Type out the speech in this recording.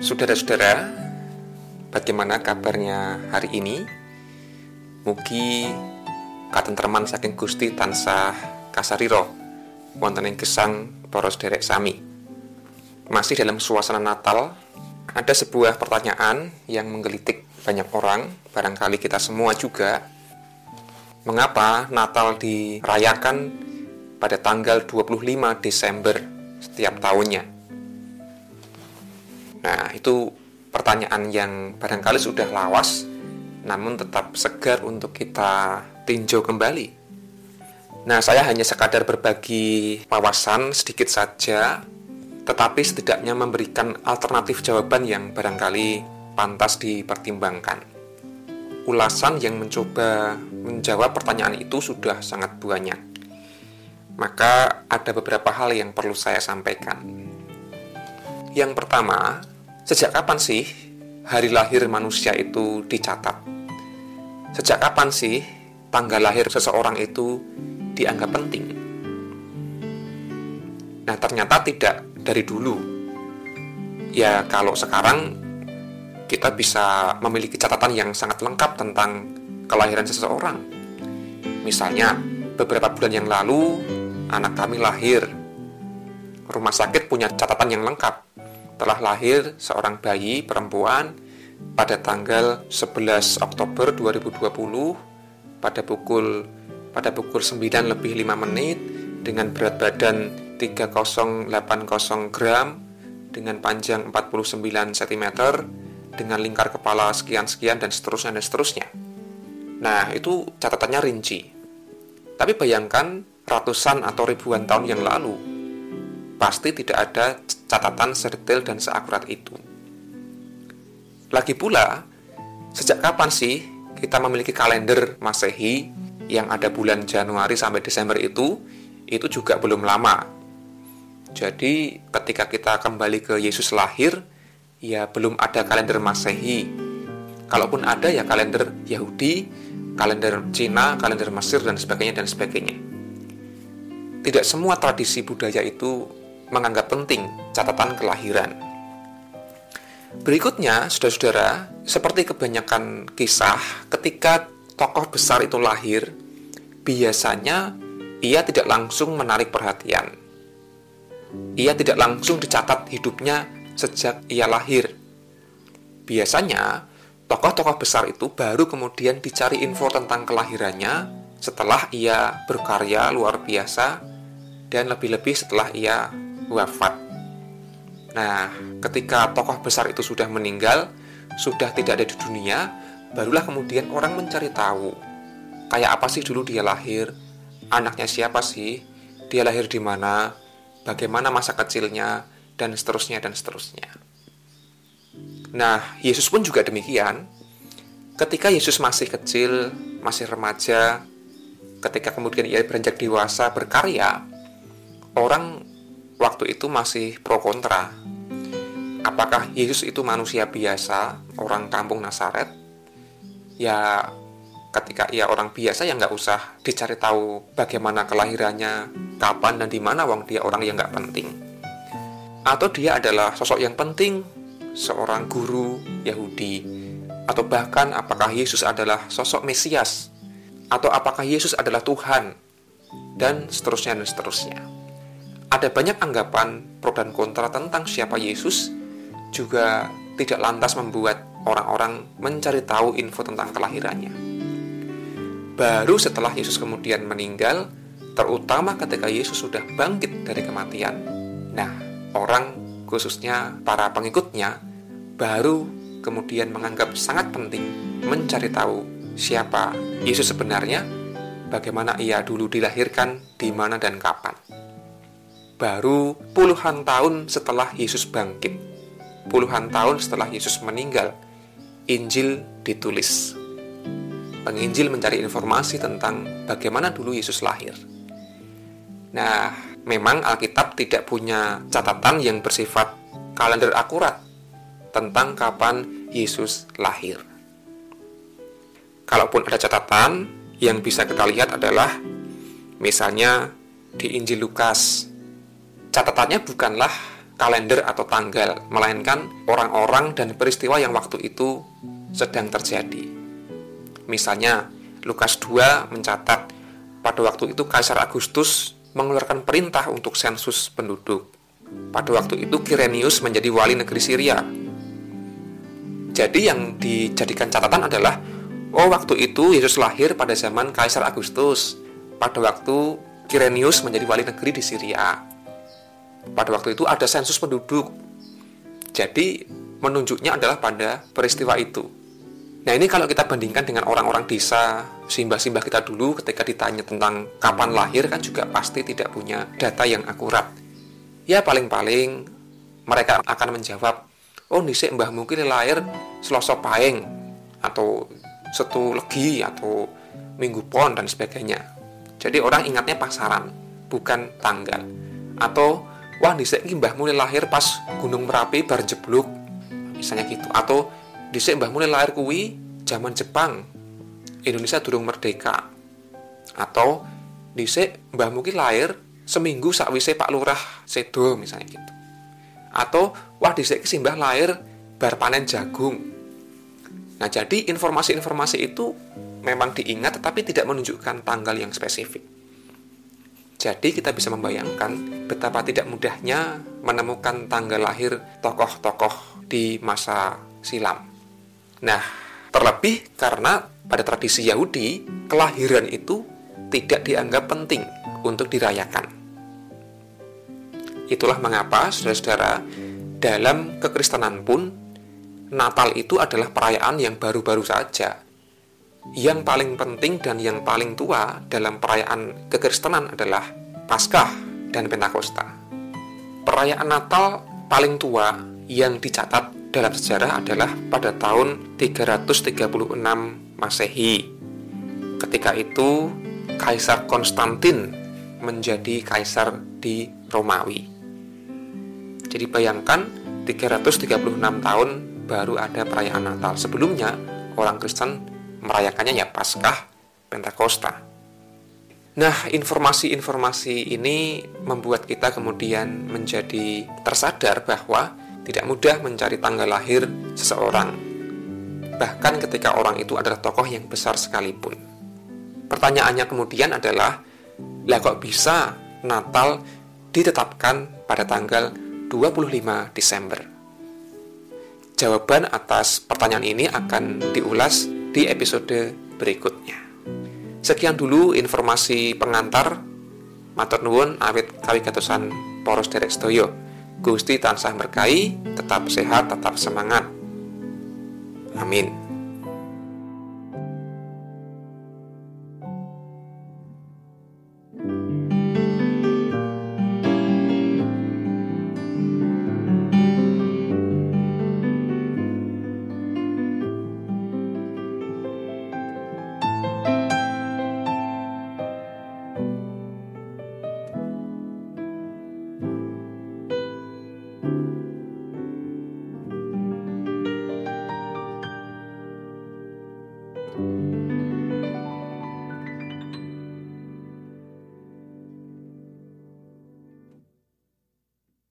Saudara-saudara, bagaimana kabarnya hari ini? Mugi katentraman saking Gusti tansah kasariro wonten ing gesang para sederek sami. Masih dalam suasana Natal, ada sebuah pertanyaan yang menggelitik banyak orang, barangkali kita semua juga. Mengapa Natal dirayakan pada tanggal 25 Desember setiap tahunnya? Nah, itu pertanyaan yang barangkali sudah lawas, namun tetap segar untuk kita tinjau kembali. Nah, saya hanya sekadar berbagi wawasan sedikit saja, tetapi setidaknya memberikan alternatif jawaban yang barangkali pantas dipertimbangkan. Ulasan yang mencoba menjawab pertanyaan itu sudah sangat banyak. Maka ada beberapa hal yang perlu saya sampaikan. Yang pertama, Sejak kapan sih hari lahir manusia itu dicatat? Sejak kapan sih tanggal lahir seseorang itu dianggap penting? Nah, ternyata tidak dari dulu. Ya, kalau sekarang kita bisa memiliki catatan yang sangat lengkap tentang kelahiran seseorang. Misalnya, beberapa bulan yang lalu anak kami lahir. Rumah sakit punya catatan yang lengkap telah lahir seorang bayi perempuan pada tanggal 11 Oktober 2020 pada pukul pada pukul 9 lebih 5 menit dengan berat badan 3080 gram dengan panjang 49 cm dengan lingkar kepala sekian-sekian dan seterusnya dan seterusnya. Nah, itu catatannya rinci. Tapi bayangkan ratusan atau ribuan tahun yang lalu, pasti tidak ada catatan sedetail dan seakurat itu. Lagi pula, sejak kapan sih kita memiliki kalender Masehi yang ada bulan Januari sampai Desember itu? Itu juga belum lama. Jadi, ketika kita kembali ke Yesus lahir, ya belum ada kalender Masehi. Kalaupun ada ya kalender Yahudi, kalender Cina, kalender Mesir dan sebagainya dan sebagainya. Tidak semua tradisi budaya itu menganggap penting catatan kelahiran. Berikutnya, saudara-saudara, seperti kebanyakan kisah, ketika tokoh besar itu lahir, biasanya ia tidak langsung menarik perhatian. Ia tidak langsung dicatat hidupnya sejak ia lahir. Biasanya, tokoh-tokoh besar itu baru kemudian dicari info tentang kelahirannya setelah ia berkarya luar biasa dan lebih-lebih setelah ia wafat. Nah, ketika tokoh besar itu sudah meninggal, sudah tidak ada di dunia, barulah kemudian orang mencari tahu kayak apa sih dulu dia lahir, anaknya siapa sih, dia lahir di mana, bagaimana masa kecilnya, dan seterusnya dan seterusnya. Nah, Yesus pun juga demikian. Ketika Yesus masih kecil, masih remaja, ketika kemudian ia beranjak dewasa berkarya, orang waktu itu masih pro kontra. Apakah Yesus itu manusia biasa, orang kampung Nasaret? Ya, ketika ia orang biasa ya nggak usah dicari tahu bagaimana kelahirannya, kapan dan di mana wong dia orang yang nggak penting. Atau dia adalah sosok yang penting, seorang guru Yahudi, atau bahkan apakah Yesus adalah sosok Mesias, atau apakah Yesus adalah Tuhan, dan seterusnya dan seterusnya. Ada banyak anggapan pro dan kontra tentang siapa Yesus. Juga tidak lantas membuat orang-orang mencari tahu info tentang kelahirannya. Baru setelah Yesus kemudian meninggal, terutama ketika Yesus sudah bangkit dari kematian, nah, orang khususnya para pengikutnya baru kemudian menganggap sangat penting mencari tahu siapa Yesus sebenarnya, bagaimana ia dulu dilahirkan, di mana dan kapan baru puluhan tahun setelah Yesus bangkit, puluhan tahun setelah Yesus meninggal, Injil ditulis. Penginjil mencari informasi tentang bagaimana dulu Yesus lahir. Nah, memang Alkitab tidak punya catatan yang bersifat kalender akurat tentang kapan Yesus lahir. Kalaupun ada catatan, yang bisa kita lihat adalah Misalnya di Injil Lukas. Catatannya bukanlah kalender atau tanggal, melainkan orang-orang dan peristiwa yang waktu itu sedang terjadi. Misalnya, Lukas 2 mencatat pada waktu itu Kaisar Agustus mengeluarkan perintah untuk sensus penduduk. Pada waktu itu Kirenius menjadi wali negeri Syria. Jadi yang dijadikan catatan adalah oh waktu itu Yesus lahir pada zaman Kaisar Agustus. Pada waktu Kirenius menjadi wali negeri di Syria. Pada waktu itu ada sensus penduduk. Jadi menunjuknya adalah pada peristiwa itu. Nah ini kalau kita bandingkan dengan orang-orang desa, simbah-simbah kita dulu ketika ditanya tentang kapan lahir kan juga pasti tidak punya data yang akurat. Ya paling-paling mereka akan menjawab, oh nisik mbah mungkin lahir selosok paeng atau setu legi atau minggu pon dan sebagainya. Jadi orang ingatnya pasaran, bukan tanggal. Atau wah nisik mbah mulai lahir pas gunung merapi bar jeblok misalnya gitu atau dhisik mbah mulai lahir kuwi zaman Jepang Indonesia durung merdeka. Atau dhisik mbah mungkin lahir seminggu sakwise Pak Lurah sedo misalnya gitu. Atau wah dhisik simbah lahir bar panen jagung. Nah jadi informasi-informasi itu memang diingat tetapi tidak menunjukkan tanggal yang spesifik. Jadi kita bisa membayangkan betapa tidak mudahnya menemukan tanggal lahir tokoh-tokoh di masa silam. Nah, terlebih karena pada tradisi Yahudi, kelahiran itu tidak dianggap penting untuk dirayakan. Itulah mengapa, saudara-saudara, dalam kekristenan pun, Natal itu adalah perayaan yang baru-baru saja, yang paling penting dan yang paling tua dalam perayaan kekristenan adalah Paskah dan Pentakosta. Perayaan Natal paling tua yang dicatat dalam sejarah adalah pada tahun 336 Masehi. Ketika itu Kaisar Konstantin menjadi kaisar di Romawi. Jadi bayangkan 336 tahun baru ada perayaan Natal. Sebelumnya orang Kristen merayakannya ya Paskah, Pentakosta. Nah, informasi-informasi ini membuat kita kemudian menjadi tersadar bahwa tidak mudah mencari tanggal lahir seseorang, bahkan ketika orang itu adalah tokoh yang besar sekalipun. Pertanyaannya kemudian adalah, lah kok bisa Natal ditetapkan pada tanggal 25 Desember? Jawaban atas pertanyaan ini akan diulas di episode berikutnya. Sekian dulu informasi pengantar. Matur nuwun awit kawigatosan poros derek. Gusti tansah berkahi, tetap sehat, tetap semangat. Amin.